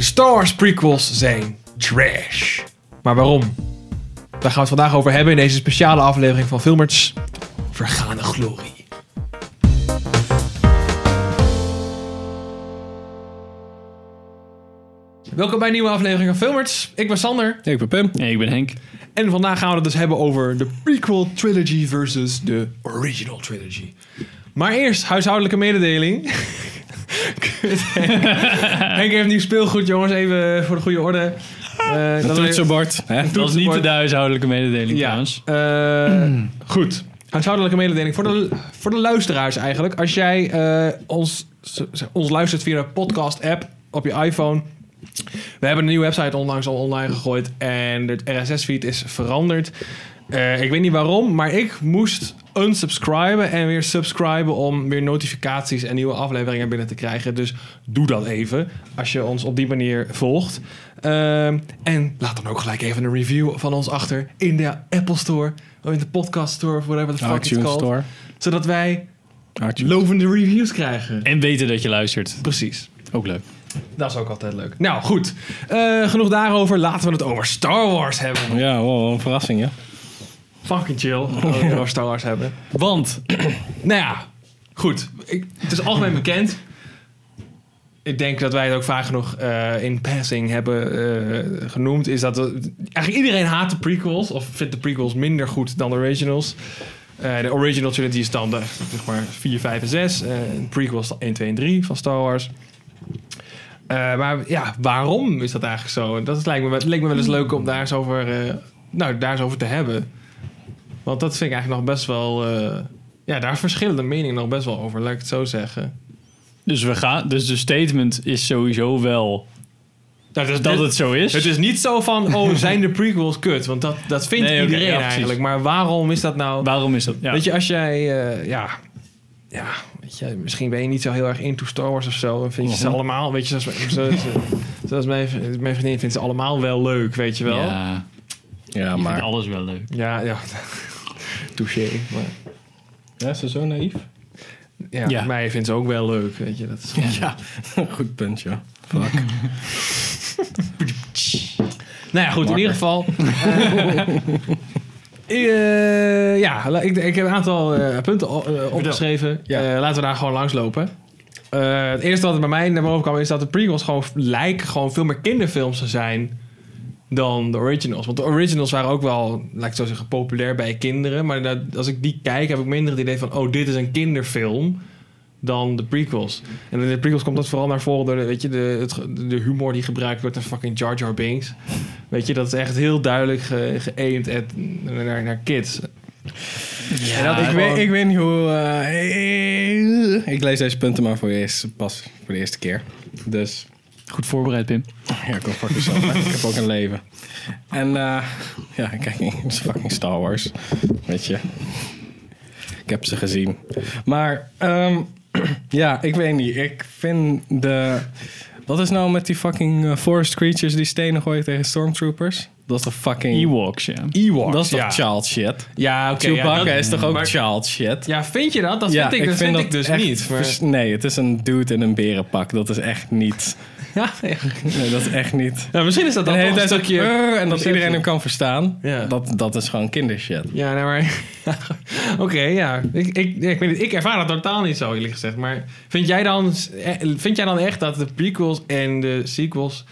De Star Wars prequels zijn trash. Maar waarom? Daar gaan we het vandaag over hebben in deze speciale aflevering van Filmers Vergane Glorie. Welkom bij een nieuwe aflevering van Filmers. Ik ben Sander. Ik ben Pim. Nee, ik ben Henk. En vandaag gaan we het dus hebben over de prequel trilogy versus de original trilogy. Maar eerst huishoudelijke mededeling. Kut, Henk. Henk heeft nieuw speelgoed, jongens. Even voor de goede orde. Eh, Een dat- toetsenbord. Hè? Dat is niet de huishoudelijke mededeling Ja, trouwens. eh, goed. Huishoudelijke mededeling voor de, voor de luisteraars eigenlijk. Als jij eh, ons, ons luistert via de podcast-app op je iPhone. We hebben een nieuwe website onlangs al online gegooid en het RSS-feed is veranderd. Eh, ik weet niet waarom, maar ik moest unsubscriben en weer subscriben om weer notificaties en nieuwe afleveringen binnen te krijgen. Dus doe dat even als je ons op die manier volgt. Ehm, en laat dan ook gelijk even een review van ons achter in de Apple Store of in de podcast store of whatever the fuck it's called. Store. Zodat wij iTunes. lovende reviews krijgen. En weten dat je luistert. Precies. Ook leuk. Dat is ook altijd leuk. Nou, goed. Eh, genoeg daarover. Laten we het over Star Wars hebben. Ja, wow, een verrassing, ja. Fucking chill. dat we Star Wars hebben. Want, Nou ja, goed. Ik, het is algemeen bekend. Ik denk dat wij het ook vaak genoeg eh, in passing hebben eh, genoemd. Is dat we- eigenlijk iedereen haat de prequels. Of vindt de prequels minder goed dan de originals. Eh, de original trilogy is dan de, zeg maar 4, 5 en 6. Eh en prequels 1, 2 en 3 van Star Wars. Maar ja, waarom is dat eigenlijk zo? Dat is, lijkt, me, wel- lijkt me wel eens leuk om daar eens over, nou, daar eens over te hebben. Want dat vind ik eigenlijk nog best wel... eh, ja, daar verschillen de meningen nog best wel over, laat ik het zo zeggen. dus, we gaan, dus de statement is sowieso wel Nou, dat, dat het zo is. het is niet zo van, oh, zijn de prequels kut? Want dat, dat vindt Nee, iedereen ja, eigenlijk. Maar waarom is dat nou... Waarom is dat? Ja. Weet je, als jij, eh, ja, ja, weet je, misschien ben je niet zo heel erg into Star Wars of zo. En vind je ze Mhm. allemaal, weet je, zoals, zoals, zoals mijn, mijn vriendin vindt ze allemaal wel leuk, weet je wel. Ja, Ja, Ja, ik maar... vind alles wel leuk. ja. Touché. Maar, Ja, is ze zo naïef? ja, Ja. mij vindt ze ook wel leuk, weet je. Dat is Ja. Goed punt, ja. Fuck. Nou ja, goed, in ieder geval. eh, ja, la- ik, ik heb een aantal eh, punten eh, opgeschreven. Ja. Eh, laten we daar gewoon langs lopen. Eh, het eerste wat bij mij naar boven kwam is dat de prequels gewoon lijken gewoon veel meer kinderfilms te zijn dan de originals. Want de originals waren ook wel, laat ik zo zeggen, populair bij kinderen. Maar dat, als ik die kijk, heb ik minder het idee van, oh, dit is een kinderfilm dan de prequels. En in de prequels komt dat vooral naar voren door de, weet je, de, het, de humor die gebruikt wordt en fucking Jar Jar Binks. Weet je, dat is echt heel duidelijk ge- geaimed at- naar, naar kids. Ja, dat- ik, gewoon- weet, ik weet niet hoe... eh, ik lees deze punten maar voor de eerste, pas voor de eerste keer. Dus... goed voorbereid, Pim. Ja, ik, fuck yourself, hè. ik heb ook een leven. En eh, ja, kijk, het is fucking Star Wars. Weet je. Ik heb ze gezien. Maar ehm, ja, ik weet niet. Ik vind de... Wat is nou met die fucking eh, forest creatures die stenen gooien tegen stormtroopers? Dat is toch fucking... Ewoks, ja. Ewoks, Dat is toch ja. child shit? Ja, oké. Chewbacca ja, dat- is toch ook maar- child shit? Ja, vind je dat? Dat vind ik, dat vind ik dus echt niet. Maar, Nee, het is een dude in een berenpak. Dat is echt niet... ja. Nee, dat is echt niet... Ja, misschien is dat dan een stukje... En dat iedereen hem kan verstaan. Ja. Dat, dat is gewoon kindershit. Ja, nou maar... Oké, ja. Ik, ik, ik, weet het, ik ervaar dat totaal niet zo, eerlijk gezegd. Maar vind jij, dan, eh, vind jij dan echt dat de prequels en de sequels...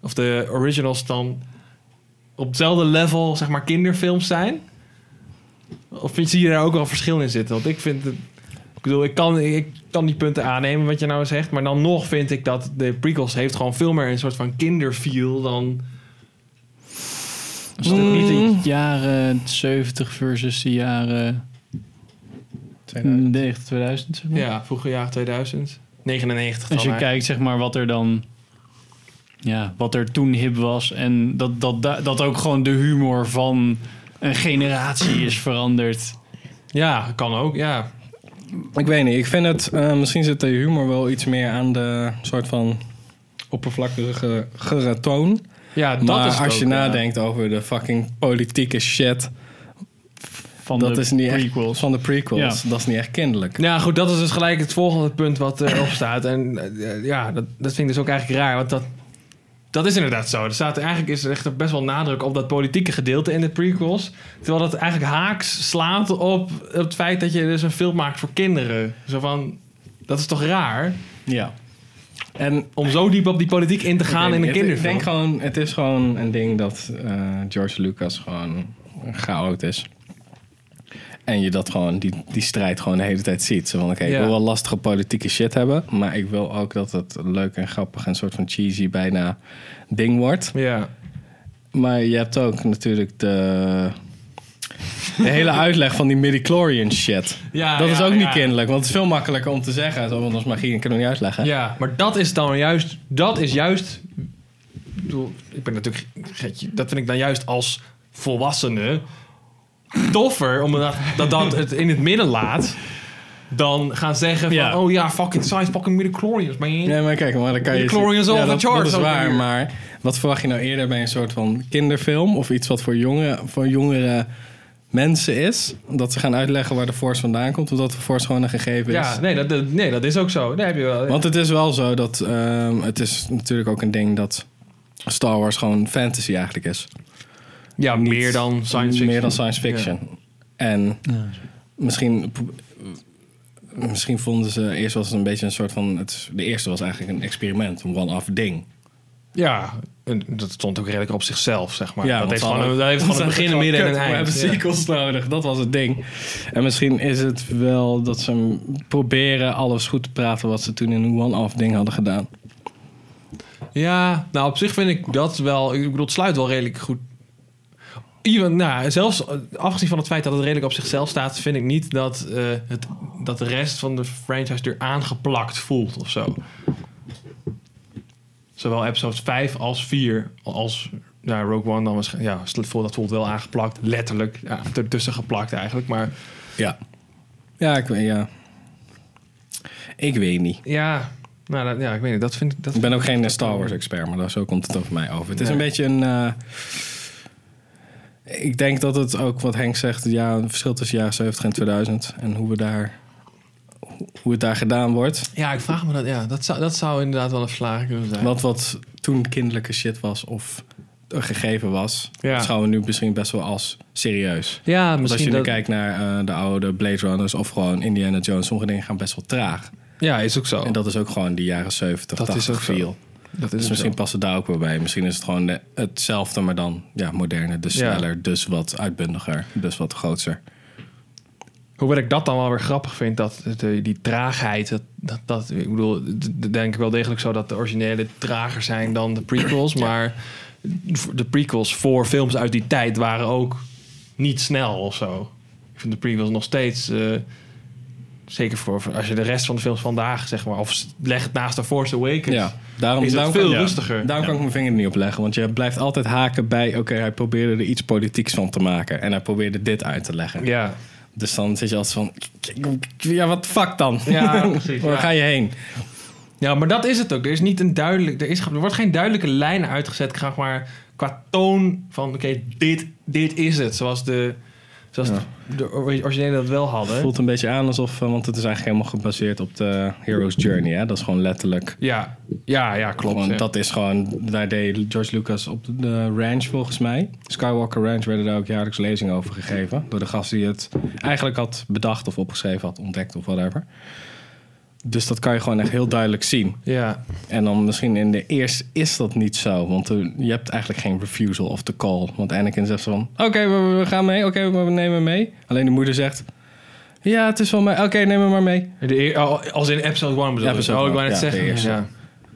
of de originals dan op hetzelfde level, zeg maar, kinderfilms zijn? Of vind, zie je daar ook wel verschil in zitten? Want ik vind het... Ik bedoel, ik kan, ik kan die punten aannemen wat je nou zegt. Maar dan nog vind ik dat de prequels heeft gewoon veel meer een soort van kinderfeel dan... Is het niet de jaren 70 versus de jaren 90, 2000, zeg maar? Ja, vroeger jaar 2000. 99 dan Als je eigenlijk. kijkt, zeg maar, wat er dan... Ja, wat er toen hip was. En dat, dat, dat, dat ook gewoon de humor van een generatie is veranderd. Ja, kan ook, ja. Ik weet niet. Ik vind het... eh, misschien zit de humor wel iets meer aan de soort van oppervlakkige gere toon. Ja, dat maar is als je ja. nadenkt over de fucking politieke shit... Van dat de is niet prequels. echt van de prequels. Ja. Dat is niet echt kinderlijk. Ja, goed, dat is dus gelijk het volgende punt wat erop staat. En eh, ja, dat, dat vind ik dus ook eigenlijk raar. Want dat, dat is inderdaad zo. Er staat, eigenlijk is er echt best wel nadruk op dat politieke gedeelte in de prequels. Terwijl dat eigenlijk haaks slaat op, het feit dat je dus een film maakt voor kinderen. Zo van, dat is toch raar? Ja. En Om zo diep op die politiek in te gaan in een kinderfilm. Ik denk gewoon, het is gewoon een ding dat eh, George Lucas gewoon chaot is. En je dat gewoon, die, die strijd gewoon de hele tijd ziet. Zo van, oké, ik wil wel lastige politieke shit hebben. Maar ik wil ook dat het leuk en grappig en soort van cheesy bijna ding wordt. Ja. Maar je hebt ook natuurlijk de, de hele uitleg van die midichlorian shit. Ja, dat is ook niet ja. kinderlijk. Want het is veel makkelijker om te zeggen. Zo, want als magie, ik kan het niet uitleggen. Ja, maar dat is dan juist... Dat is juist... Ik bedoel, ik ben natuurlijk... Dat vind ik dan juist als volwassene toffer, omdat dat dat het in het midden laat... Dan gaan zeggen van, Ja. oh ja, fucking science, fucking midichlorians, man. Ja, maar kijk, maar dan kan je... Midichlorians ja, over dat, charts dat is waar, hier. maar wat verwacht je nou eerder bij een soort van kinderfilm... of iets wat voor, jonge, voor jongere mensen is? Dat ze gaan uitleggen waar de Force vandaan komt... of dat de Force gewoon een gegeven is? Ja, nee dat, dat- nee, dat is ook zo. Daar heb je wel. Want het is wel zo dat... ehm, het is natuurlijk ook een ding dat Star Wars gewoon fantasy eigenlijk is. Ja, niet- meer dan science fiction. Meer dan science fiction. En misschien... Misschien vonden ze eerst was het een beetje een soort van. Het, de eerste was eigenlijk een experiment, een one-off ding. Ja, en dat stond ook redelijk op zichzelf, zeg maar. Ja, dat heeft gewoon, dat heeft gewoon een begin, een midden en een kut, We eind. hebben Ja. sequels nodig, dat was het ding. En misschien is het wel dat ze proberen alles goed te praten wat ze toen in een one-off ding hadden gedaan. Ja, nou op zich vind ik dat wel... Ik bedoel, het sluit wel redelijk goed. Even, nou, zelfs eh, afgezien van het feit dat het redelijk op zichzelf staat... vind ik niet dat, eh, het, dat de rest van de franchise er aangeplakt voelt of zo. Zowel episode 5 als 4 als... Ja, Rogue One dan waarschijnlijk... Ja, dat voelt dat voelt wel aangeplakt. Letterlijk. Ja, ertussen geplakt eigenlijk. Maar Ja. Ja, ik weet, ja. Ik weet niet. ja... Nou, dat, ja, ik weet niet. Dat vind ik... Dat Ik ben ook geen Star Wars expert, maar zo komt het over mij over. Het is een beetje een... eh, ik denk dat het ook, wat Henk zegt, ja, een verschil tussen jaren 70 en 2000 en hoe we daar, hoe het daar gedaan wordt. Ja, ik vraag me dat. Ja, dat zou, dat zou inderdaad wel een verslaging kunnen zijn. Wat wat toen kinderlijke shit was of een gegeven was, Ja. beschouwen we nu misschien best wel als serieus. Ja, Want als misschien je nu dat... kijkt naar eh, de oude Blade Runners of gewoon Indiana Jones, sommige dingen gaan best wel traag. Ja, is ook zo. En dat is ook gewoon die jaren 70, Dat is 80 ook zo. Dat Dus is misschien past het daar ook wel bij. Misschien is het gewoon de- hetzelfde, maar dan ja, moderner. Dus Ja. sneller, dus wat uitbundiger, dus wat groter. Hoewel ik dat dan wel weer grappig vind, dat de, die traagheid, dat, dat, dat, ik bedoel, denk ik wel degelijk zo dat de originele trager zijn dan de prequels, maar de prequels voor films uit die tijd waren ook niet snel of zo. Ik vind de prequels nog steeds, eh, zeker voor, als je de rest van de films vandaag, zeg maar, of leg het naast de Force Awakens, Ja, daarom, is het daarom, veel kan, rustiger. daarom kan ik mijn vinger er niet op leggen. Want je blijft altijd haken bij... oké, hij probeerde er iets politieks van te maken. En hij probeerde dit uit te leggen. Ja, Dus dan zit je altijd van... Ja, wat fuck dan? Ja, precies, Waar ja. ga je heen? Ja, maar dat is het ook. Er is niet een duidelijk. Er, is, er wordt geen duidelijke lijn uitgezet, zeg maar, qua toon van oké, dit, dit is het. Zoals de, zoals Ja. de, originele dat wel hadden. Het voelt een beetje aan alsof... eh, want het is eigenlijk helemaal gebaseerd op de Hero's Journey. Hè? Dat is gewoon letterlijk... Ja, ja, ja, klopt. Gewoon, ja. Dat is gewoon, daar deed George Lucas op de ranch volgens mij. Skywalker Ranch werden daar ook jaarlijks lezingen over gegeven. Door de gast die het eigenlijk had bedacht of opgeschreven had, ontdekt of whatever. Dus dat kan je gewoon echt heel duidelijk zien. Ja, En dan misschien in de eerste is dat niet zo. Want er- je hebt eigenlijk geen refusal of the call. Want Anakin zegt van, oké, we, we gaan mee. Oké, we nemen mee. Alleen de moeder zegt, ja, het is wel mij. Oké, neem me maar mee. de, oh, als in episode 1 bedoel episode Oh, ik one. wou net Ja, de zeggen. eerste. Ja.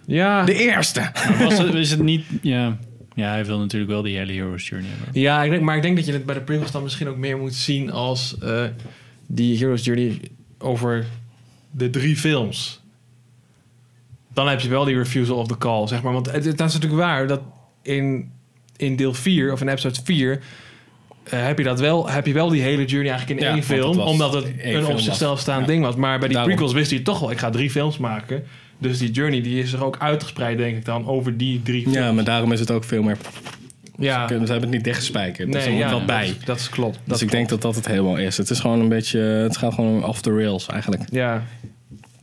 Ja. De eerste! Was het, is het niet... Ja. ja, hij wil natuurlijk wel die hele Hero's Journey hebben. Ja, ik denk, maar ik denk dat je het bij de prequels dan misschien ook meer moet zien als eh, die Hero's Journey over de drie films. Dan heb je wel die refusal of the call, zeg maar. Want dat is natuurlijk waar dat in, in deel 4 of in episode 4 eh, heb, je dat wel, heb je wel die hele journey eigenlijk in Ja, één het film. Omdat het een op zichzelf staand Ja. ding was. Maar bij die Daarom. prequels wist hij toch wel, ik ga drie films maken. Dus die journey die is er ook uitgespreid, denk ik dan, over die drie films. Ja, maar daarom is het ook veel meer... ja. Ze hebben het niet dichtgespijkerd. dus er moet ja, wat bij. Dat, is- dat is klopt. Dat dus ik klopt. denk dat dat het helemaal is. Het is gewoon een beetje... Het gaat gewoon off the rails eigenlijk. Ja,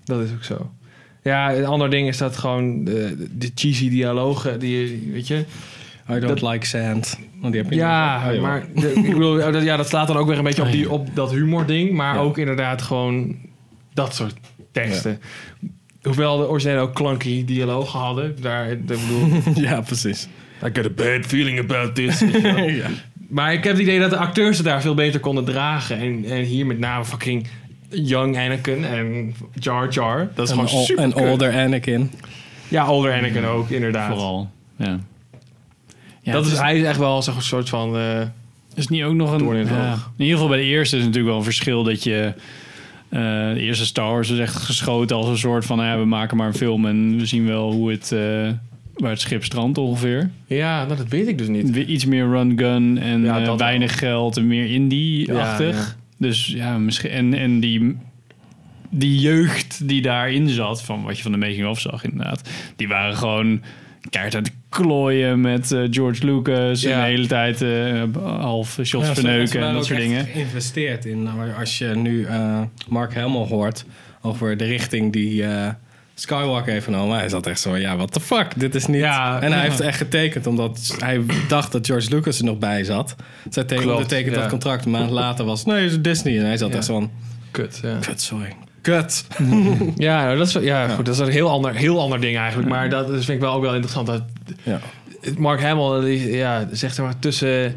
dat is ook zo. Ja, een ander ding is dat gewoon de, de cheesy dialogen, die, weet je. I don't Dat- like sand. Want die heb je Ja. Oh, maar de, ik bedoel, oh, dat- ja, dat slaat dan ook weer een beetje op, die, op dat humor ding. Maar Ja. ook inderdaad gewoon dat soort teksten. Hoewel de originele ook clunky dialogen hadden. Daar, ik bedoel, ja, precies. I got a bad feeling about this. ja. maar ik heb het idee dat de acteurs het daar veel beter konden dragen. En, en hier met name fucking Young Anakin en Jar Jar. Dat is En, gewoon super en older Anakin. Ja, older Anakin ook, inderdaad. Vooral. Ja. Ja, dat het is, hij is echt wel zo'n soort van... eh, Is niet ook nog een. In het ja. oog. in ieder geval bij de eerste is natuurlijk wel een verschil dat je. eh, de eerste Star Wars is echt geschoten als een soort van. Ja, we maken maar een film en we zien wel hoe het. eh, waar het schip strandt ongeveer. ja, nou, dat weet ik dus niet. Iets meer run-gun en Ja, eh, weinig geld en meer indie-achtig. Ja, ja. Dus ja, misschien. En, en die. Die jeugd die daarin zat, van wat je van de making-of zag inderdaad, die waren gewoon keihard aan het klooien met eh, George Lucas en de hele tijd eh, half shots Ja, verneuken en dat soort dingen. geïnvesteerd in. Nou, als je nu Mark Hamill hoort over de richting die Skywalker heeft genomen. Hij zat echt zo, ja, what the fuck, dit is niet... Ja, en hij ja. heeft echt getekend, omdat hij dacht dat George Lucas er nog bij zat. Zij teken- Klopt, ondertekent ja. dat contract. Een maand later was nee, is Disney. En hij zat echt zo van, Kut, ja. kut, sorry. Kut. Ja, nou, dat is, ja, goed, dat is een heel ander, heel ander ding eigenlijk. Maar dat is, vind ik wel ook wel interessant. Dat Ja. Mark Hamill, die, ja, zegt er maar tussen...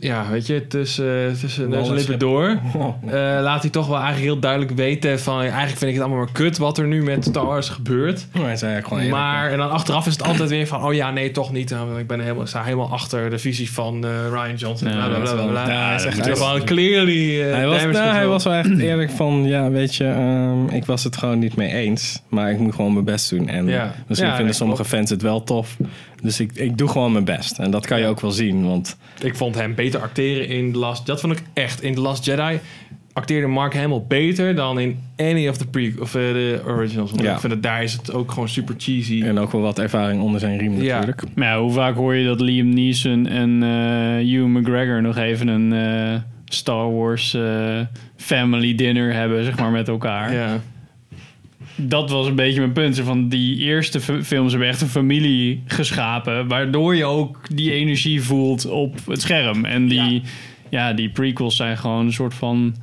ja, weet je, tussen, tussen neus en Wallen lippen door... Eh, laat hij toch wel eigenlijk heel duidelijk weten van... Eigenlijk vind ik het allemaal maar kut wat er nu met Star Wars gebeurt. hij zei gewoon Maar, en dan achteraf is het altijd weer van... Oh ja, nee, toch niet. Nou, Ik ben helemaal, sta helemaal achter de visie van eh, Ryan Johnson. Ja, bla, bla, dat bla, is bla, wel- bla. Ja, hij zegt wel clearly... eh, Hij was, nou, hij was wel echt eerlijk van, ja, weet je, ehm, ik was het gewoon niet mee eens. Maar ik moet gewoon mijn best doen. En Ja. misschien Ja, vinden nee, sommige klopt. fans het wel tof. Dus ik, ik doe gewoon mijn best. En dat kan je ook wel zien, want Ik vond hem beter acteren in The Last... Dat vond ik echt. In The Last Jedi acteerde Mark Hamill beter dan in any of the pre... Of eh, de originals. Want Ja. ik vind dat daar is het ook gewoon super cheesy. en ook wel wat ervaring onder zijn riem Ja. natuurlijk. Maar ja, hoe vaak hoor je dat Liam Neeson en eh Hugh McGregor nog even een eh, Star Wars eh, family dinner hebben, zeg maar, met elkaar. Ja. Dat was een beetje mijn punt. Van die eerste films hebben echt een familie geschapen. Waardoor je ook die energie voelt op het scherm. En die, ja. die prequels zijn gewoon een soort van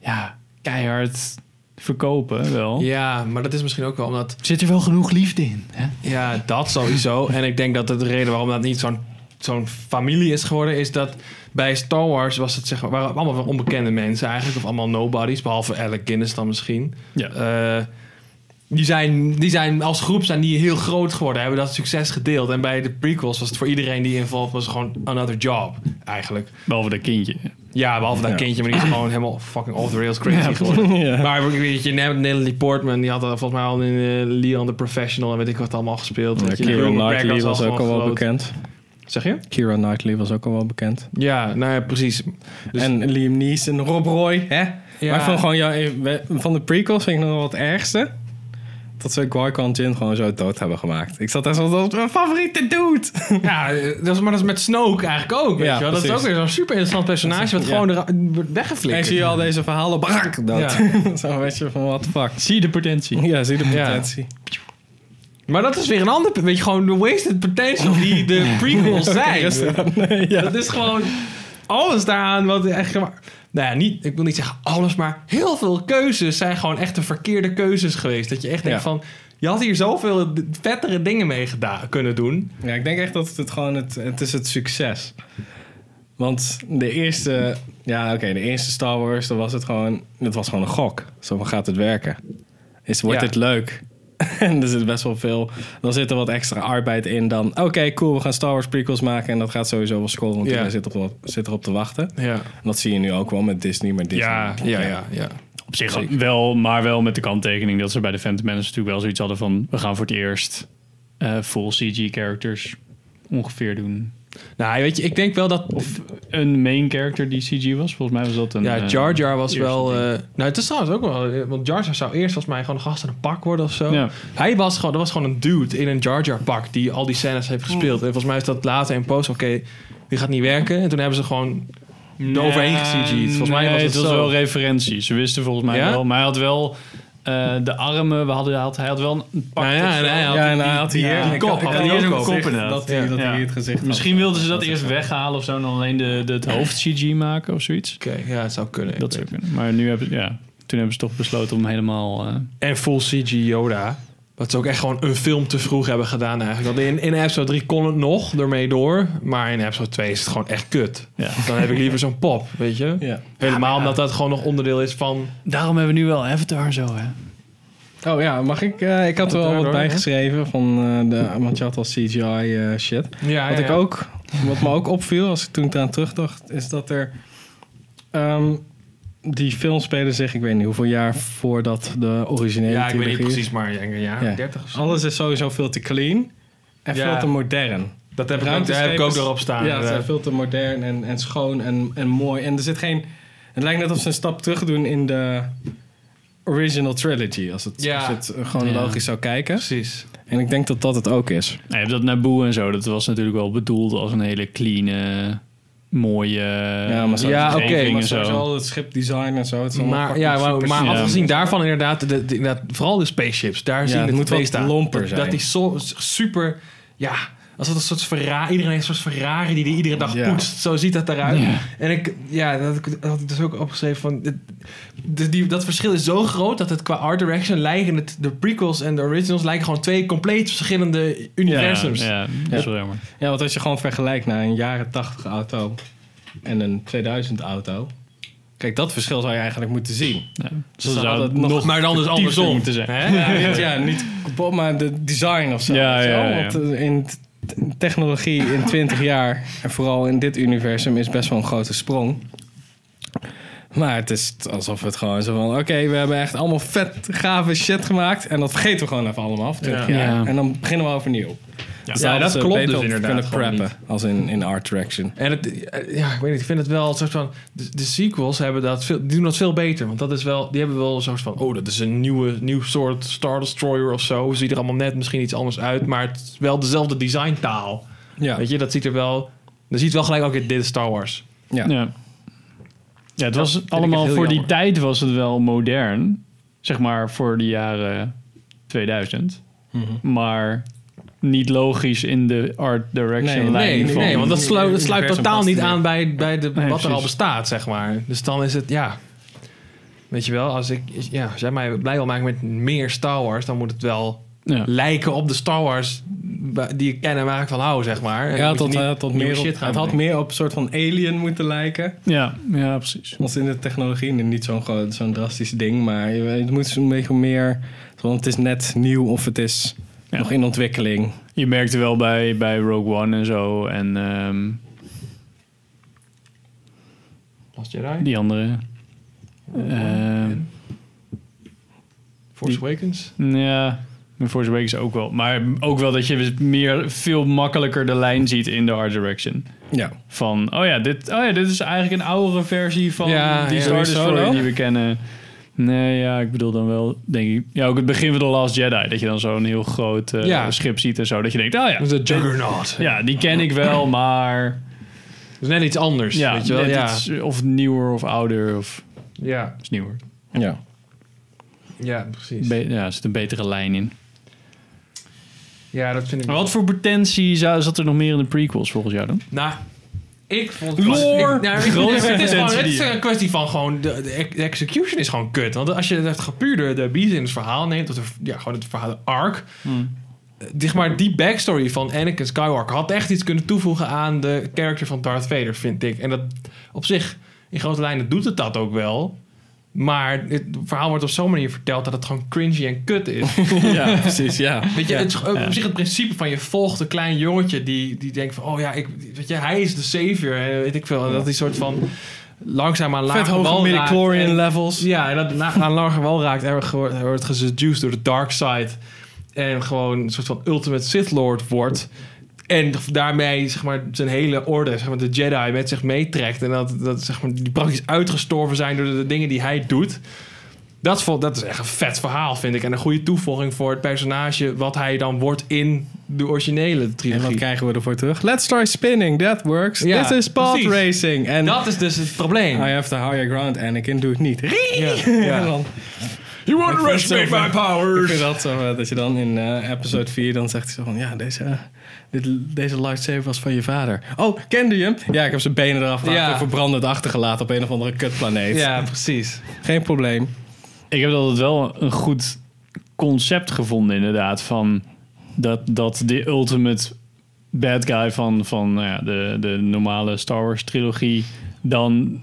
ja, keihard verkopen wel. ja, maar dat is misschien ook wel omdat... Zit er wel genoeg liefde in? Hè? Ja, dat sowieso. en ik denk dat de reden waarom dat niet zo'n zo'n familie is geworden... is dat bij Star Wars was het zeg maar, waren allemaal onbekende mensen eigenlijk. Of allemaal nobodies, behalve Alec Guinness dan misschien. Ja. Eh, die, zijn, die zijn als groep zijn die heel groot geworden, hebben dat succes gedeeld. En bij de prequels was het voor iedereen die involved was gewoon another job, eigenlijk. Behalve dat kindje. Ja, behalve dat Ja. kindje, maar die is gewoon helemaal fucking off the rails crazy geworden. Ja. Maar weet je, Natalie Portman, die had volgens mij al in eh, Leon the Professional en weet ik wat allemaal gespeeld. Ja, McGregor Knightley was ook al wel bekend. Zeg je? Kira Knightley was ook al wel bekend. Ja, nou ja, precies. Dus- en Liam Neeson, Rob Roy, hè? Ja. Maar vond gewoon, ja, we- van de prequels vind ik nog wel het ergste. Dat ze Qui-Gon Jinn gewoon zo dood hebben gemaakt. Ik zat echt zo, dat mijn favoriete dude. Ja, dat is, maar dat is met Snoke eigenlijk ook. Weet Ja, je wel? Dat is ook weer zo'n super interessant personage wat Ja. gewoon er wordt En weggeflikkerd. zie je al deze verhalen, brak, dood. zo weet je van, what the fuck. Zie je de potentie? Ja, zie je de Ja. potentie. Maar dat is weer een ander... Weet je, gewoon de wasted potential die de prequels zijn. Nee, ja. Dat is gewoon alles daaraan wat echt... Nou ja, niet, ik wil niet zeggen alles, maar heel veel keuzes zijn gewoon echt de verkeerde keuzes geweest. Dat je echt denkt Ja. van... Je had hier zoveel vettere dingen mee gedaan, kunnen doen. Ja, ik denk echt dat het gewoon het, het is het succes. Want de eerste, ja oké, de eerste Star Wars, dan was het gewoon, het was gewoon een gok. Zo van gaat het werken? Is, wordt Ja. dit leuk? en er zit best wel veel, dan zit er wat extra arbeid in dan, oké cool, we gaan Star Wars prequels maken en dat gaat sowieso wel scoren, want iedereen zit, op, zit erop te wachten. Ja, En dat zie je nu ook wel met Disney, maar Disney. ja, ja, ja. ja. Op zich wel, maar wel met de kanttekening dat ze bij de Phantom Menace natuurlijk wel zoiets hadden van... we gaan voor het eerst eh, full CG-characters ongeveer doen. Nou, weet je, ik denk wel dat... Of een main character die CG was. Volgens mij was dat een... Ja, eh, Jar Jar was wel... eh, nou, het is trouwens ook wel... eh, Want Jar Jar zou eerst volgens mij gewoon een gast in een pak worden of zo. Ja. Hij was gewoon... Dat was gewoon een dude in een Jar Jar pak die al die scènes heeft gespeeld. En volgens mij is dat later in post... Oké, die gaat niet werken. En toen hebben ze gewoon overheen Ja, ge-CG'd. Volgens mij nee, was het, het was zo. wel referentie. Ze wisten volgens mij Ja? wel. Maar hij had wel Eh, de armen, we hadden, hij had, hij had wel een pak. Nou ja, en hij had Ja, en die- hij had hier... die ik kop had- hier ook een op. gezicht inderdaad. Dat hij, dat Ja. hij hier het gezicht had. Misschien wilden ze dat eerst weghalen of zo en dan alleen de, de, het hoofd CG maken of zoiets. Oké, ja, het zou kunnen. Dat zou kunnen. Maar nu hebben, ja, toen hebben ze toch besloten om helemaal... eh, En full CG Yoda. Wat ze ook echt gewoon een film te vroeg hebben gedaan eigenlijk. Want in, in episode 3 kon het nog ermee door. Maar in episode 2 is het gewoon echt kut. ja. Dan heb ik liever zo'n pop, weet je? Ja. Helemaal omdat dat gewoon nog onderdeel is van... Daarom hebben we nu wel Avatar zo, hè? Oh ja, mag ik? eh, ik had er wel wat bijgeschreven van eh, de, want je had al CGI eh, shit. Ja, Wat ik ook, wat me ook opviel als ik toen ik eraan terugdacht, is dat er ehm, die film spelen zich, ik weet niet hoeveel jaar voordat de originele Ja, ik weet niet precies, maar ja, ja, Ja. 30 of zo. Alles is sowieso veel te clean en Ja. veel te modern. Dat heb ik, ook, daar heb ik ook erop staan. Ja, ze zijn inderdaad. veel te modern en, en schoon en, en mooi. En er zit geen... Het lijkt net of ze een stap terug doen in de original trilogy. Als het, Ja. als je het chronologisch zou kijken. Precies. En ik denk dat dat het ook is. Hebt dat Naboo en zo. Dat was natuurlijk wel bedoeld als een hele clean, eh, mooie Ja, maar zo- Ja, oké, omgeving Maar en zo. het schipdesign en zo. Het is Maar, ja, maar, maar afgezien daarvan inderdaad, de, de- inderdaad, vooral de spaceships, daar Ja, zie je het het moet aan. lomper dat, zijn. Dat die so, super, ja, als het een soort Ferrari, iedereen heeft een soort Ferrari die die iedere dag Ja. poetst. Zo ziet dat eruit. Ja. En ik, ja, dat, had ik- dat had ik dus ook opgeschreven van, dit- de, die, dat verschil is zo groot dat het qua art direction lijken het, de prequels en de originals lijken gewoon twee compleet verschillende universums. Ja, ja, dat is wel jammer. Ja, want als je gewoon vergelijkt naar een jaren 80 auto en een 2000 auto. Kijk, dat verschil zou je eigenlijk moeten zien. Ja. Dus Zo dan zou nog nog Maar dan dus andersom. moeten zijn. Hè? Ja, niet, ja, niet kapot, maar de design of zo. Ja, ja, ja. Want eh, in technologie in 20 jaar, en vooral in dit universum, is best wel een grote sprong. Maar het is alsof het gewoon zo van... Oké, we hebben echt allemaal vet gave shit gemaakt. En dat vergeten we gewoon even allemaal voor 20 Ja. jaar. Ja. En dan beginnen we overnieuw. Ja, hadden dat klopt dus inderdaad kunnen preppen, als in, in art direction. En het, ja, ik weet niet, ik vind het wel een soort van. De, de sequels hebben dat veel, die doen dat veel beter. Want dat is wel, die hebben wel een soort van. Oh, dat is een nieuwe, nieuw soort Star Destroyer of zo. Ziet er allemaal net misschien iets anders uit. Maar het is wel dezelfde designtaal. Ja, Weet je, dat ziet er wel. Dan ziet wel gelijk, oké, dit is Star Wars. ja. Ja. Ja, het was allemaal voor die tijd was het wel modern. Zeg maar voor de jaren 2000. Mhm. Maar niet logisch in de art direction Nee, lijn Nee, nee, van- nee, want dat sluit, dat sluit universum totaal niet aan bij, bij de, Nee, wat er al bestaat, zeg maar. Dus dan is het, ja. Weet je wel, als, ik, ja, als jij mij blij wil maken met meer Star Wars, dan moet het wel Ja. lijken op de Star Wars die ik ken en waar ik van hou, zeg maar. En Ja, niet had nieuwe meer op, shit gaan het had meer op een soort van alien moeten lijken. Ja, ja, precies. Als in de technologie niet zo'n zo'n drastisch ding, maar het moet een beetje meer. Want het is net nieuw of het is Ja. nog in ontwikkeling. Je merkte wel bij, bij Rogue One en zo. En ehm, Last Jedi, die andere. Ehm, Force die- Awakens. ja, Force Awakens ook wel. Maar ook wel dat je meer, veel makkelijker de lijn ziet in de art direction. Ja. Van, oh ja, dit, oh ja, dit is eigenlijk een oudere versie van Ja, die ja. Star? Destroyer die we kennen. Nee, ja, ik bedoel dan wel, denk ik... Ja, ook het begin van The Last Jedi. Dat je dan zo'n heel groot eh, Ja. schip ziet en zo. Dat je denkt, oh ja, De Juggernaut. ja, die ken ik wel, maar... Dat is net iets anders, Ja, weet je wel. Ja. iets, of nieuwer of ouder of... Ja. is nieuwer. Ja. ja, precies. Be- ja, er zit een betere lijn in. ja, dat vind ik... Maar wat voor potentie zou, zat er nog meer in de prequels volgens jou dan? Nou, ik vond Lore. Ik, nou, ik, het, is gewoon, het is een kwestie van gewoon. De, de ex- de execution is gewoon kut. Want als je het puur de, de beat in het verhaal neemt, of de, ja, gewoon het verhaal, de arc. Hmm. eh, Zeg maar, die backstory van Anakin Skywalker had echt iets kunnen toevoegen aan de character van Darth Vader, vind ik. En dat op zich, in grote lijnen, doet het dat ook wel. Maar het verhaal wordt op zo'n manier verteld dat het gewoon cringy en kut is. ja, precies, ja. Weet je, Ja. het is ook Ja. op zich het principe van je volgt een klein jongetje die, die denkt van, oh ja, ik, weet je, hij is de savior. En weet ik veel. En dat die soort van langzaam aan Vet lage hoge wal raakt. midichlorian En- levels. Ja, en dat na, aan lage wal raakt. En wordt geseduced door de dark side. En gewoon een soort van ultimate Sith Lord wordt. En daarmee zeg maar, zijn hele orde, zeg maar, de Jedi, met zich meetrekt. En dat, dat zeg maar, die praktisch uitgestorven zijn door de, de dingen die hij doet. Dat, dat is echt een vet verhaal, vind ik. En een goede toevoeging voor het personage... wat hij dan wordt in de originele En wat trilogie. krijgen we ervoor terug? Let's try spinning, that works. Ja, This is pod precies. racing. En Dat is dus het probleem. I have the higher ground, Anakin, doe het niet. Ja. You vind het zo underestimate my vet. Ik powers. vind dat zo, dat je dan in eh, episode 4 dan zegt hij zo van... Ja, deze, dit, deze lightsaber was van je vader. Oh, kende je hem? Ja, ik heb zijn benen eraf gehaald Ja. en verbrandend achtergelaten op een of andere kutplaneet. Ja, precies. Geen probleem. Ik heb altijd wel een goed concept gevonden, inderdaad. Van dat, dat de ultimate bad guy van, van nou ja, de, de normale Star Wars trilogie dan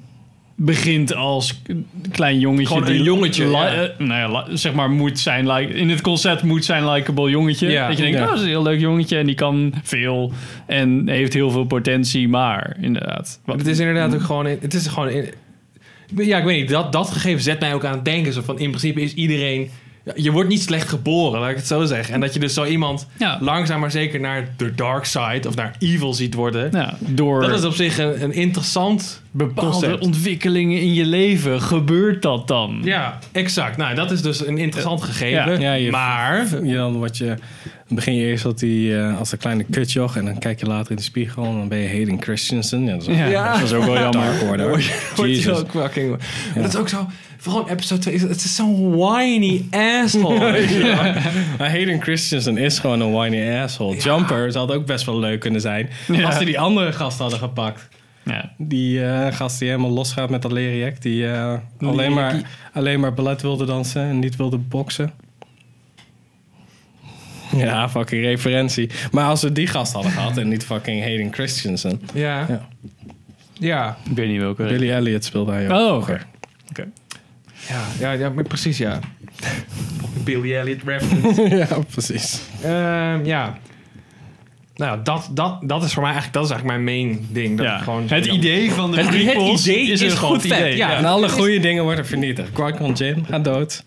begint als klein jongetje. Gewoon een die jongetje, ja. eh, nou ja, li- zeg maar moet zijn, like, in het concept moet zijn likable jongetje. Ja. dat je denkt, Ja. oh, dat is een heel leuk jongetje en die kan veel en heeft heel veel potentie, maar inderdaad. Wat, Het is inderdaad ook gewoon... Het is gewoon... ja, ik weet niet. Dat, dat gegeven zet mij ook aan het denken. Zo van, in principe is iedereen... Je wordt niet slecht geboren, laat ik het zo zeggen. En dat je dus zo iemand Ja. langzaam maar zeker naar de dark side... of naar evil ziet worden. ja, door Dat is op zich een, een interessant bepaalde concept. ontwikkelingen in je leven gebeurt dat dan. Ja, exact. Nou, dat is dus een interessant gegeven. Ja. Ja, je- maar... Je dan wat je, dan begin je eerst als, die, eh, als een kleine kutjoch en dan kijk je later in de spiegel en dan ben je Hayden Christensen. Ja, dat is, dat ook wel jammer. order. Word je- word je Jesus. ook fucking... Maar dat is ook zo... Vooral in episode 2, het is zo'n whiny asshole. Maar Hayden Christensen is gewoon een whiny asshole. Jumper zou ook best wel leuk kunnen zijn. Ja. Als ze die andere gast hadden gepakt. Ja. Die eh, gast die helemaal losgaat met dat leren jack. Die eh, alleen, maar, alleen maar ballet wilde dansen en niet wilde boksen. Ja, fucking referentie. Maar als we die gast hadden gehad en niet fucking Hayden Christensen. Ja. Ja. Ja. Ik weet niet welke. Billy Elliot speelde hij ook. Oh, oké. Oké. Ja, ja, ja maar precies, ja. Billy Elliot reference. ja, precies. Ehm, ja. Nou, dat, dat, dat is voor mij eigenlijk, dat is eigenlijk mijn main ding. Dat Ja. gewoon, Het idee van de Het- idee is een goed vet, idee. ja. En alle goede dingen worden vernietigd. Qui-Gon Jinn gaat dood.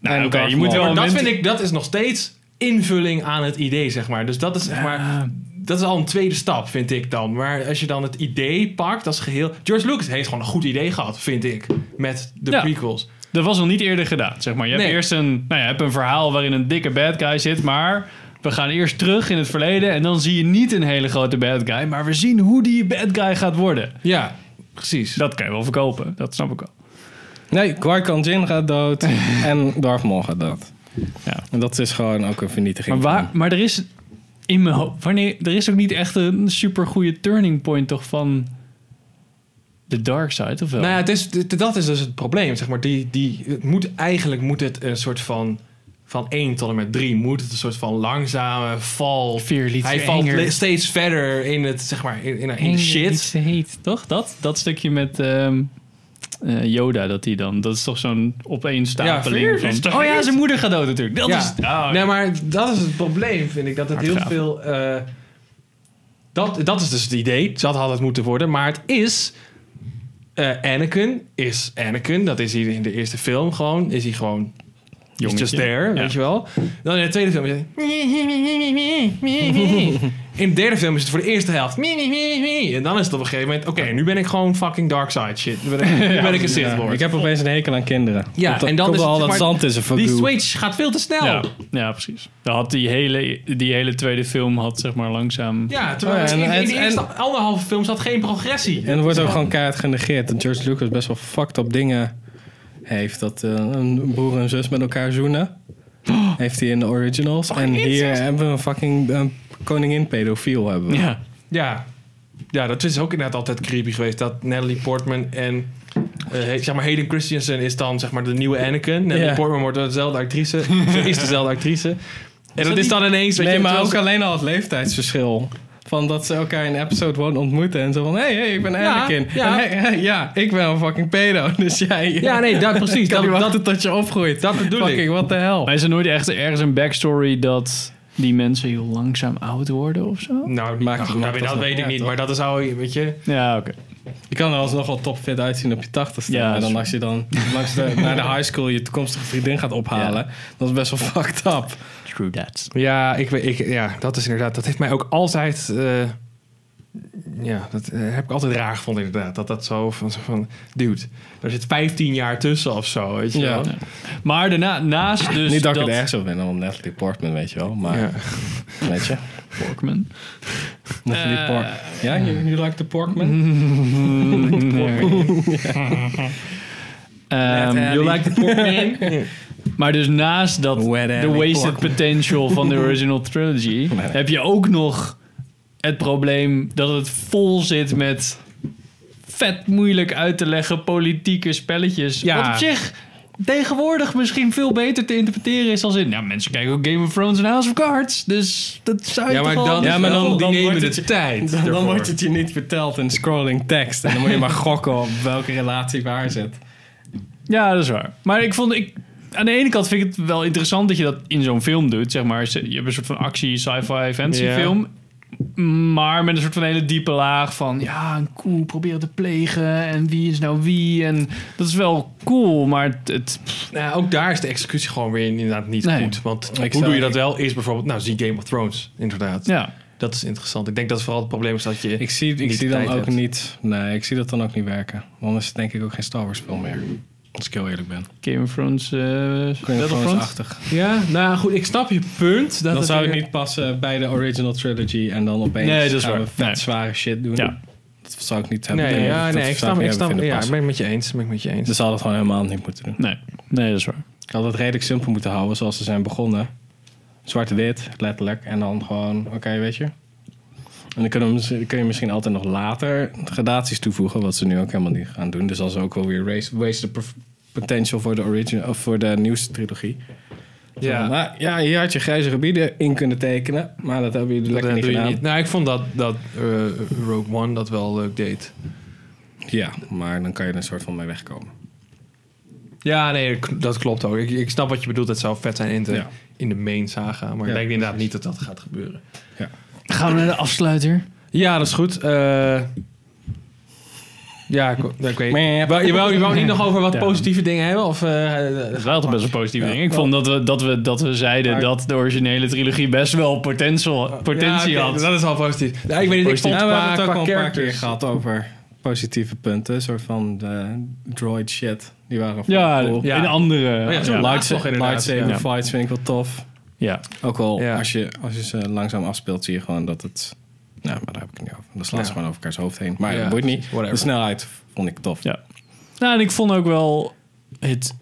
Nou, En je moet wel Maar dat vind ik, dat is nog steeds invulling aan het idee, zeg maar. Dus dat is, zeg maar, dat is al een tweede stap, vind ik dan. Maar als je dan het idee pakt als geheel... George Lucas heeft gewoon een goed idee gehad, vind ik, met de Ja. prequels. Dat was nog niet eerder gedaan, zeg maar. Je hebt Nee. eerst een, nou ja, hebt een verhaal waarin een dikke bad guy zit, maar we gaan eerst terug in het verleden en dan zie je niet een hele grote bad guy, maar we zien hoe die bad guy gaat worden. Ja, precies. Dat kan je wel verkopen, dat snap ik wel. Nee, Qui-Gon Jinn gaat dood. en Darth Maul gaat dood. Ja. En dat is gewoon ook een vernietiging. Maar, waar, maar er is in mijn hoofd, wanneer, er is ook niet echt een super goede turning point toch van de dark side, of wel? Nou ja, het is, dat is dus het probleem, zeg maar. Die, die, het moet, eigenlijk moet het een soort van... Van 1 tot en met 3 moet het een soort van langzame val. Hij valt steeds verder in het, zeg maar, in, in, in de shit. heet, toch? Dat, dat stukje met ehm, eh, Yoda, dat hij dan... Dat is toch zo'n opeenstapeling Ja, van... Oh ja, zijn moeder gaat dood natuurlijk. Dat Ja. is... oh, Nee, maar dat is het probleem, vind ik. Dat het heel gaaf. veel... eh, dat, dat is dus het idee. Dat had het moeten worden. Maar het is... eh, Anakin is Anakin. Dat is hij in de eerste film gewoon. Is hij gewoon... Jongetje. just there, Ja. weet je wel. Dan in de tweede film is hij... In de derde film is het voor de eerste helft... En dan is het op een gegeven moment... Oké, nu ben ik gewoon fucking dark side shit. Nu ben ik, nu ben ik een Sith Lord. ik heb opeens een hekel aan kinderen. Ja, en dan is het, al dat zand is een Die switch gaat veel te snel. Ja, ja, precies. Dan had die hele, die hele tweede film had zeg maar langzaam... Ja, terwijl Oh en in, in het- de eerste en- anderhalve film zat geen progressie. En er wordt ook gewoon keihard genegeerd dat George Lucas best wel fucked up dingen heeft. Dat eh, een broer en zus met elkaar zoenen. Heeft hij in de originals. en hier hebben we een fucking koningin pedofiel hebben we. Ja, Ja. ja, dat is ook inderdaad altijd creepy geweest. Dat Natalie Portman en eh, zeg maar Hayden Christensen is dan zeg maar de nieuwe Anakin. Natalie. Portman wordt dezelfde actrice. Ze is dezelfde actrice. En dat is dan ineens... weet Nee, je, maar ook alleen al het leeftijdsverschil. Van dat ze elkaar in episode 1 ontmoeten. En zo van, hé, hey, hey, ik ben Ja, Anakin. ja. En, hey, hey, ja, ik ben een fucking pedo. Dus jij... Ja, nee, dat, precies. Dat, dat, wachten tot je opgroeit. dat bedoel ik. fucking, what the hell. maar is er nooit echt ergens een backstory dat die mensen heel langzaam oud worden of zo? nou, Maakt- ach, maakt nou, dat dat weet ik niet. toch? Maar dat zou je, weet je... Ja, oké. Je kan er alsnog wel topfit uitzien op je tachtigste. Ja, en dan als je dan langs de, naar de high school je toekomstige vriendin gaat ophalen, dat is best wel fucked up. True that. Ja, ik, weet- ik, ja, dat is inderdaad. Dat heeft mij ook altijd. eh, ja, dat eh, heb ik altijd raar gevonden, inderdaad. Dat dat zo van, van. Dude, er zit 15 jaar tussen of zo. Weet je Ja. wel? Maar daarna, naast dus Niet dat ik dat... er erg zo ben om Natalie Portman, weet je wel. Maar, Ja. weet je. Porkman. Natalie Eh, Portman. Ja, you, you like the Porkman? Um, you like the Maar dus naast dat Alley wasted potential van de original trilogy... heb je ook nog het probleem dat het vol zit met vet moeilijk uit te leggen politieke spelletjes. Ja. Wat op zich tegenwoordig misschien veel beter te interpreteren is als in... Nou, mensen kijken ook Game of Thrones en House of Cards. Dus dat zou je Ja, maar toch dan, Ja, maar dan- die dan nemen de het je- tijd. Dan, dan wordt het je niet verteld in scrolling tekst. En dan moet je maar gokken op welke relatie waar zit. Ja, dat is waar. Maar ik vond... Ik, aan de ene kant vind ik het wel interessant dat je dat in zo'n film doet. Zeg maar, je hebt een soort van actie, sci-fi, fantasy Ja. film. Maar met een soort van hele diepe laag van... Ja, een koe proberen te plegen. En wie is nou wie? En dat is wel cool, maar het... het Nou, ook daar is de executie gewoon weer inderdaad niet Nee. goed. Want Ik hoe doe je dat wel? Is bijvoorbeeld, nou, zie Game of Thrones, inderdaad. ja. Dat is interessant. Ik denk dat vooral het probleem is dat je... Ik zie, ik Niet zie dan ook hebt. niet... Nee, ik zie dat dan ook niet werken. Want dan is het denk ik ook geen Star Wars film meer. Als ik heel eerlijk ben. Game of Thrones, eh Battlefront. Ja, nou goed, ik snap je punt. Dat zou het weer- niet passen bij de original trilogy en dan opeens Nee, dat is gaan waar. we vet Nee. zware shit doen. Ja. Dat zou ik niet hebben. Nee, dat- ja, nee, ik snap, ik snap, ja, ik ben het met je eens. Ben ik met je eens. Ze zouden het gewoon helemaal niet moeten doen. Nee. nee, dat is waar. Ik had het redelijk simpel moeten houden zoals ze zijn begonnen. Zwart-wit, letterlijk. En dan gewoon, oké, weet je. En dan kun je misschien altijd nog later gradaties toevoegen, wat ze nu ook helemaal niet gaan doen. Dus als ook wel weer race, waste the potential voor de original of voor de nieuwste trilogie. Ja. Nou, ja, hier had je grijze gebieden in kunnen tekenen, maar dat hebben jullie lekker niet gedaan. niet. Nou, ik vond dat, dat eh, Rogue One dat wel leuk deed. Ja, maar dan kan je er een soort van mee wegkomen. Ja, nee, dat- klopt ook. Ik, ik snap wat je bedoelt. Het zou vet zijn in de, Ja. in de main saga. Maar Ja, ik denk inderdaad niet dat dat gaat gebeuren. Gaan we naar de afsluiter? Ja, dat is goed. Eh, ja, ik, ik weet Meh. Wou- Je wou, je wou niet nog over wat Ja. positieve dingen hebben? Of, eh, Dat is wel toch best een positief ding. Ik wel. vond dat we, dat we, dat we zeiden Maar- dat de originele trilogie best wel potential, potentie Ja, oké, had. Dat is al positief. Ja, ik weet niet, ik vond Ja, we hebben het ook al een paar keer gehad over positieve punten. Een soort van de droid shit. Die waren Ja, cool. in andere... Oh ja, ja, ja. lightsaber ja. fights vind ik wel tof. Ja. Ook wel Ja. als, je, als je ze langzaam afspeelt, zie je gewoon dat het... Nou, maar daar heb ik het niet over. Dan slaan ze gewoon over elkaars hoofd heen. Maar Ja, dat boeit niet. whatever. De snelheid vond ik tof. Ja. Nou, en ik vond ook wel het.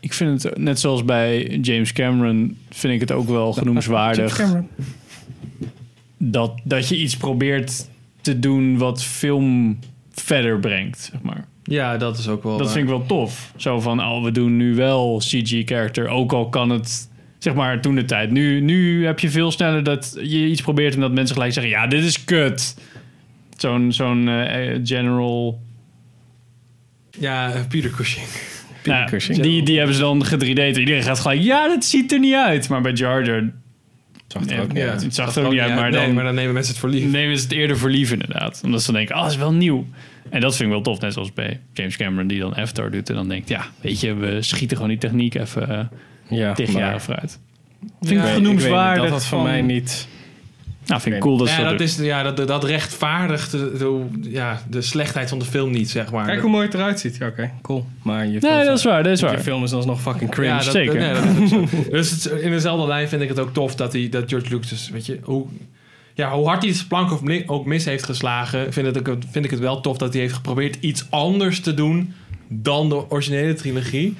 Ik vind het net zoals bij James Cameron, vind ik het ook wel genoemswaardig James Cameron. dat, dat je iets probeert te doen wat film verder brengt, zeg maar. Ja, dat is ook wel... Dat waar. vind ik wel tof. Zo van, oh, we doen nu wel CG-character, ook al kan het, zeg maar, toen de tijd. Nu, nu heb je veel sneller dat je iets probeert en dat mensen gelijk zeggen, ja, dit is kut. Zo'n zo'n eh, general Ja, eh, Peter Cushing. Nou, Cushing. die, die hebben ze dan ge-3D'd. Iedereen gaat gelijk, ja, dat ziet er niet uit. Maar bij Jar Jar Zag er Ja, ook niet uit. Het zag er ook niet uit, maar dan- maar dan nemen mensen het voor lief. nemen ze het eerder voor lief inderdaad. Omdat ze dan denken, oh, dat is wel nieuw. En dat vind ik wel tof, net zoals bij James Cameron die dan Avatar doet. En dan denkt, ja, weet je, we schieten gewoon die techniek even uh, Ja, tig jaar vooruit. Vind ik genoemswaardig. Dat had voor van- mij niet... Nou, vind ik cool dat ze Ja, dat dat, doen. is, ja dat, dat rechtvaardigt de, de, ja, de slechtheid van de film niet, zeg maar. Kijk hoe mooi het eruit ziet. Ja, oké, cool. Maar je film Nee, dat is waar, dat is Je waar. film is alsnog fucking cringe. Ja, dat, zeker. nee, dat is dus het, in dezelfde lijn vind ik het ook tof dat, hij, dat George Lucas, weet je, hoe, ja, hoe hard hij zijn plank ook mis heeft geslagen, vind, het, vind ik het wel tof dat hij heeft geprobeerd iets anders te doen dan de originele trilogie.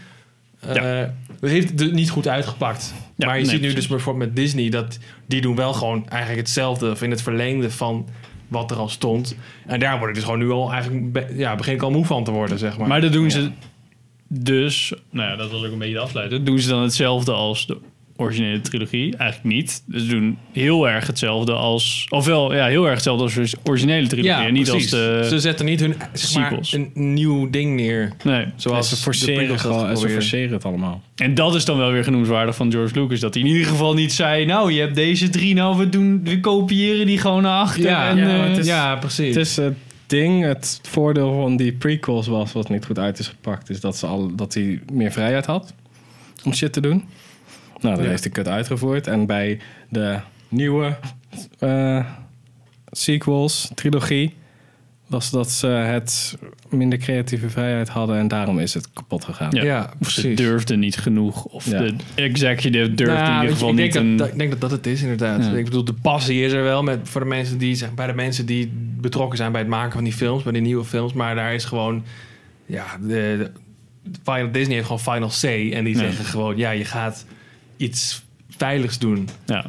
Eh, dat heeft het niet goed uitgepakt. Ja, maar je nee, ziet nu dus bijvoorbeeld met Disney dat die doen wel gewoon eigenlijk hetzelfde of in het verlengde van wat er al stond. En daar word ik dus gewoon nu al eigenlijk ja, begin ik al moe van te worden, zeg maar. Maar dat doen ze dus, nou ja, dat wil ik een beetje afsluiten. Doen ze dan hetzelfde als de originele trilogie? Eigenlijk niet. Dus ze doen heel erg hetzelfde als, ofwel ja, heel erg hetzelfde als de originele trilogie. en niet precies. als de Ze zetten niet hun zeg maar, sequels. een nieuw ding neer. Nee. Zoals ze de forceren, gewoon, ze forceren het allemaal. En dat is dan wel weer genoemswaardig van George Lucas. Dat hij in ieder geval niet zei... Nou, je hebt deze drie, nou, we, doen, we kopiëren die gewoon naar achter. Ja, en, ja, eh, het is- ja, precies. Het is het ding, het voordeel van die prequels was, wat niet goed uit is gepakt, is dat, ze al, dat hij meer vrijheid had om shit te doen. Nou, dat Ja. heeft hij kut uitgevoerd. En bij de nieuwe eh, sequels, trilogie, was dat ze het minder creatieve vrijheid hadden en daarom is het kapot gegaan. Ja. ja, Of ze durfden niet genoeg. Of Ja. de executive durfde Nou, in ieder weet je, geval ik denk niet dat, een... dat- ik denk dat dat het is, inderdaad. Ja. Ik bedoel, de passie is er wel met, voor de mensen die, zeg, bij de mensen die betrokken zijn bij het maken van die films, bij die nieuwe films. Maar daar is gewoon, ja, de, de, Final, Disney heeft gewoon final say. En die Nee. zeggen gewoon, ja, je gaat iets veiligs doen. Ja,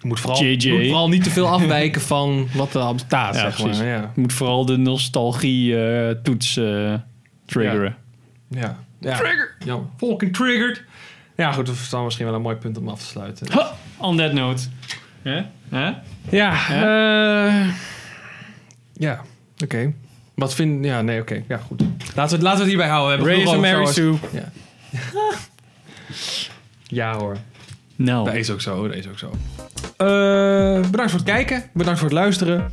Je moet vooral, JJ. moet vooral niet te veel afwijken van wat er al bestaat, Ja, zeg precies. maar. Ja. je moet vooral de nostalgie-toets eh, triggeren. Ja. ja. Trigger! Ja, fucking triggered. Ja, goed, dat is dan misschien wel een mooi punt om af te sluiten. Ha, on that note. Ja? Ja? Eh, ja, oké. Wat vind... Ja, nee, oké. Ja, goed. Laten we, het- laten we het hierbij houden. We hebben Raise Mary. Sue. Ja. ja hoor. Nou, Dat is ook zo, dat is ook zo. Eh, bedankt voor het kijken. Bedankt voor het luisteren.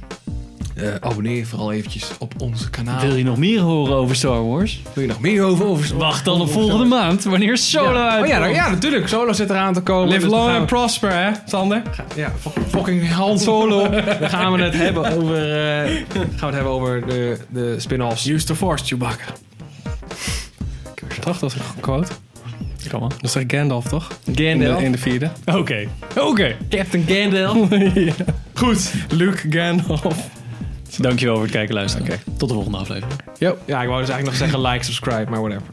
Eh, abonneer je vooral eventjes op onze kanaal. wil je nog meer horen over Star Wars? Wil je nog meer over? over Wacht dan op volgende maand, wanneer Solo ja. uitkomt. Oh ja, nou, ja, natuurlijk. Solo zit eraan te komen. Live dus long and we- prosper, hè, Sander? Ja, fuck- fucking Han Solo. Dan gaan we het hebben over, eh, gaan we het hebben over de, de spin-offs. Use the force, Chewbacca. Toch, dat is een quote. Kom. Dat is toch Gandalf, toch? In de, Gandalf. in de vierde. Oké, oké. Captain Gandalf. Goed. Luke Gandalf. Dankjewel voor het kijken en luisteren. Tot de volgende aflevering. Yo. Ja, ik wou dus eigenlijk nog zeggen like, subscribe, maar whatever.